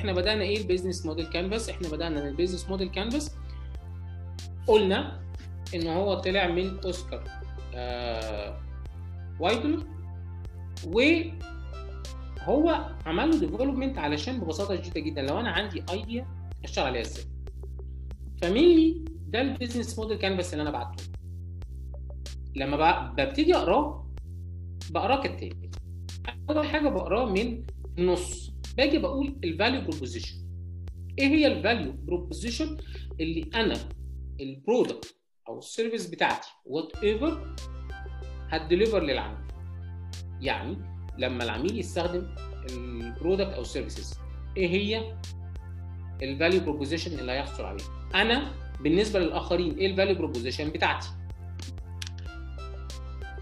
إحنا بدأنا إيه ال business model canvas إحنا بدأنا ال business model canvas قلنا إن هو طلع من أوستر آه والدر وهو عمل له development علشان ببساطة شديدة جدا. لو أنا عندي idea أشتغل عليها إزاي؟ ف mainly ده ال business model كانفاس اللي أنا بعته. لما ببتدي أقراه بقراه كالتالي. أول حاجة بقراه من النص. باجي بقول ال value proposition إيه هي ال value proposition اللي أنا ال product أو ال service بتاعتي whatever هت deliver للعميل. يعني لما العميل يستخدم ال product أو ال services إيه هي ال value proposition اللي هيحصل عليه؟ أنا بالنسبة للآخرين إيه ال value proposition بتاعتي؟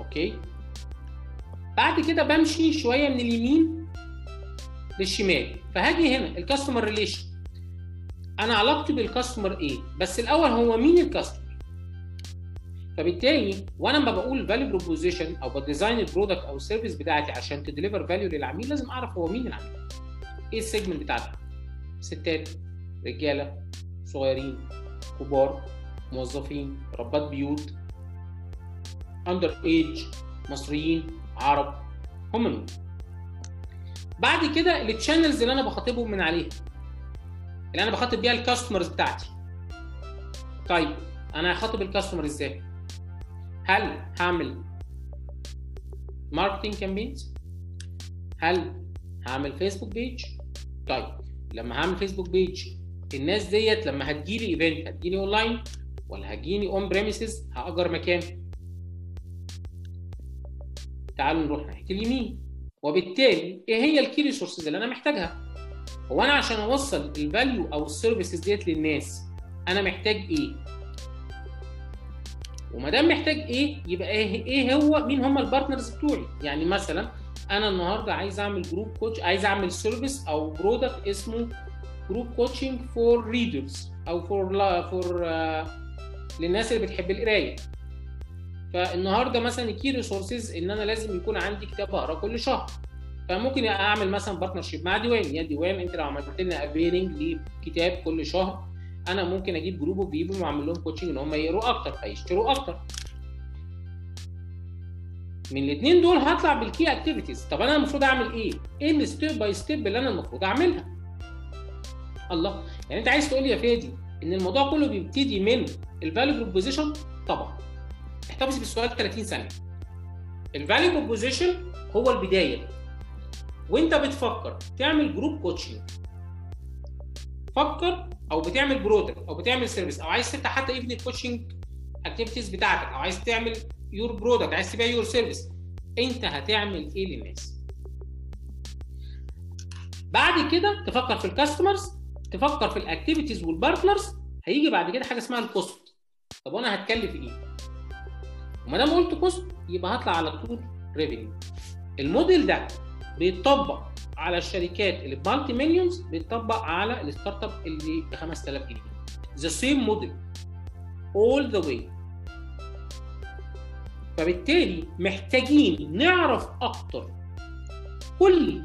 okay؟ بعد كده بمشي شوية من اليمين للشمال فهاجي هنا ال customer relation أنا علاقتي بال customer إيه؟ بس الأول هو مين ال customer فبالتالي وأنا لما بقول value proposition أو ب design ال product أو ال service بتاعتي عشان ت deliver value للعميل لازم أعرف هو مين العميل. إيه ال segment بتاعته ستات رجالة صغيرين كبار موظفين ربات بيوت under age مصريين عرب هم مين؟ بعد كده ال channels اللي أنا بخاطبهم من عليها. اللي أنا بخاطب بيها ال customers بتاعتي. طيب أنا هخاطب ال customer إزاي؟ هل هعمل marketing campaigns هل هعمل Facebook page طيب لما هعمل Facebook page الناس ديت لما هتجيلي event هتجيلي اونلاين ولا هتجيني on premises هأجر مكان. تعالوا نروح ناحيه اليمين وبالتالي إيه هي ال key resources اللي أنا محتاجها؟ هو أنا عشان أوصل ال value أو ال services ديت للناس أنا محتاج إيه؟ وما دام محتاج إيه يبقى إيه إيه هو مين هم ال partners بتوعي؟ يعني مثلا أنا النهارده عايز أعمل group coach عايز أعمل service أو product اسمه group coaching for readers أو for for للناس اللي بتحب القراية. فالنهارده مثلا ال key resources إن أنا لازم يكون عندي كتاب اقرا كل شهر. فممكن أعمل مثلا partnership مع ديوان. يا ديوان أنت لو عملت لنا offering لكتاب كل شهر أنا ممكن أجيب group of people وأعمل لهم coaching إن هم يقروا أكتر فيشتروا أكتر. من الاثنين دول هطلع بال key activities طب أنا المفروض أعمل إيه؟ إيه ال step by step اللي أنا المفروض أعملها؟ الله. يعني أنت عايز تقول لي يا فادي إن الموضوع كله بيبتدي من ال value proposition طبعا. احتفظ بالسؤال 30 ثانية. ال value proposition هو البداية. وانت بتفكر تعمل group coaching فكر أو بتعمل product أو بتعمل service أو عايز تفتح حتى even ال coaching activities بتاعتك أو عايز تعمل your product عايز تبيع your service انت هتعمل إيه للناس؟ بعد كده تفكر في ال customers تفكر في ال activities وال partners هيجي بعد كده حاجة اسمها ال cost طب وأنا هتكلف إيه؟ وما دام قلت cost يبقى هطلع على طول revenue ال model ده بيتطبق على الشركات اللي ب multi millions بيتطبق على ال startup اللي ب 5000 جنيه. the same model all the way فبالتالي محتاجين نعرف أكتر. كل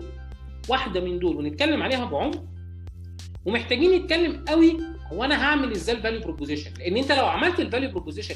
واحدة من دول ونتكلم عليها بعمق ومحتاجين نتكلم قوي هو أنا هعمل إزاي ال value proposition لأن أنت لو عملت ال value proposition